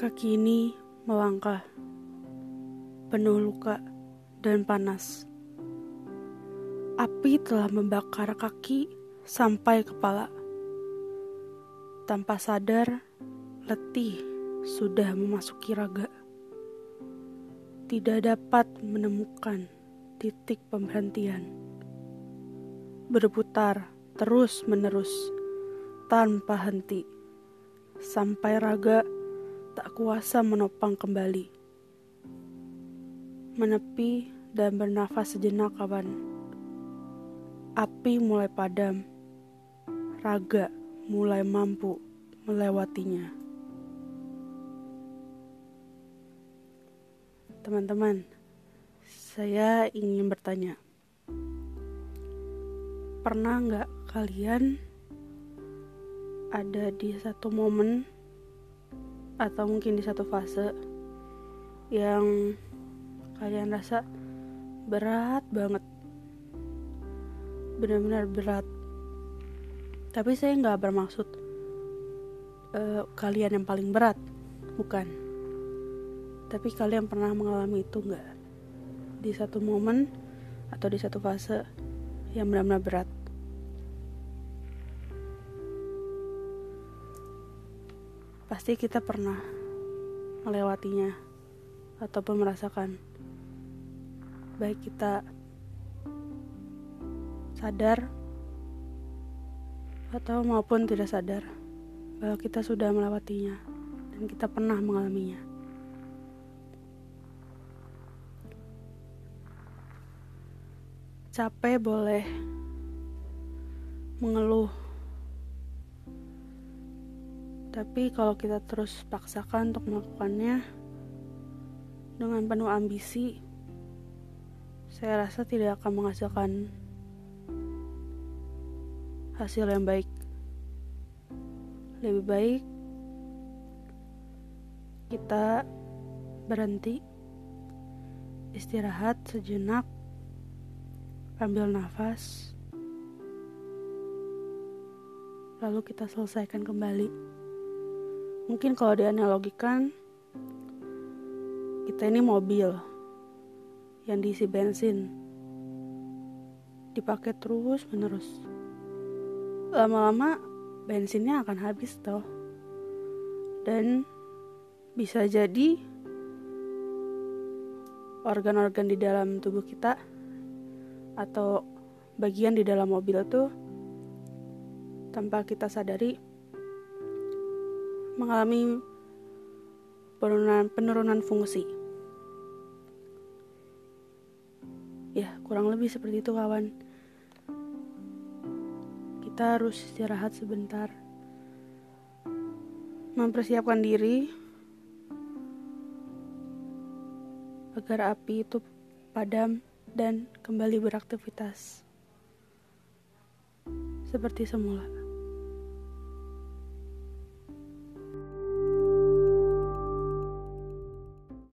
Kaki ini melangkah, penuh luka dan panas. Api telah membakar kaki sampai kepala. Tanpa sadar, letih sudah memasuki raga. Tidak dapat menemukan titik pemberhentian. Berputar terus-menerus tanpa henti sampai raga tak kuasa menopang kembali. Menepi dan bernafas sejenak kawan. Api mulai padam. Raga mulai mampu melewatinya. Teman-teman, saya ingin bertanya. Pernah nggak kalian ada di satu momen atau mungkin di satu fase yang kalian rasa berat banget. Benar-benar berat. Tapi saya nggak bermaksud uh, kalian yang paling berat. Bukan. Tapi kalian pernah mengalami itu nggak? Di satu momen atau di satu fase yang benar-benar berat pasti kita pernah melewatinya ataupun merasakan baik kita sadar atau maupun tidak sadar bahwa kita sudah melewatinya dan kita pernah mengalaminya. Capek boleh mengeluh tapi kalau kita terus paksakan untuk melakukannya dengan penuh ambisi, saya rasa tidak akan menghasilkan hasil yang baik. Lebih baik kita berhenti, istirahat sejenak, ambil nafas, lalu kita selesaikan kembali. Mungkin kalau dianalogikan, kita ini mobil yang diisi bensin, dipakai terus menerus. Lama-lama bensinnya akan habis toh. Dan bisa jadi organ-organ di dalam tubuh kita atau bagian di dalam mobil tuh tanpa kita sadari mengalami penurunan, penurunan fungsi. Ya, kurang lebih seperti itu kawan. Kita harus istirahat sebentar. Mempersiapkan diri agar api itu padam dan kembali beraktivitas seperti semula.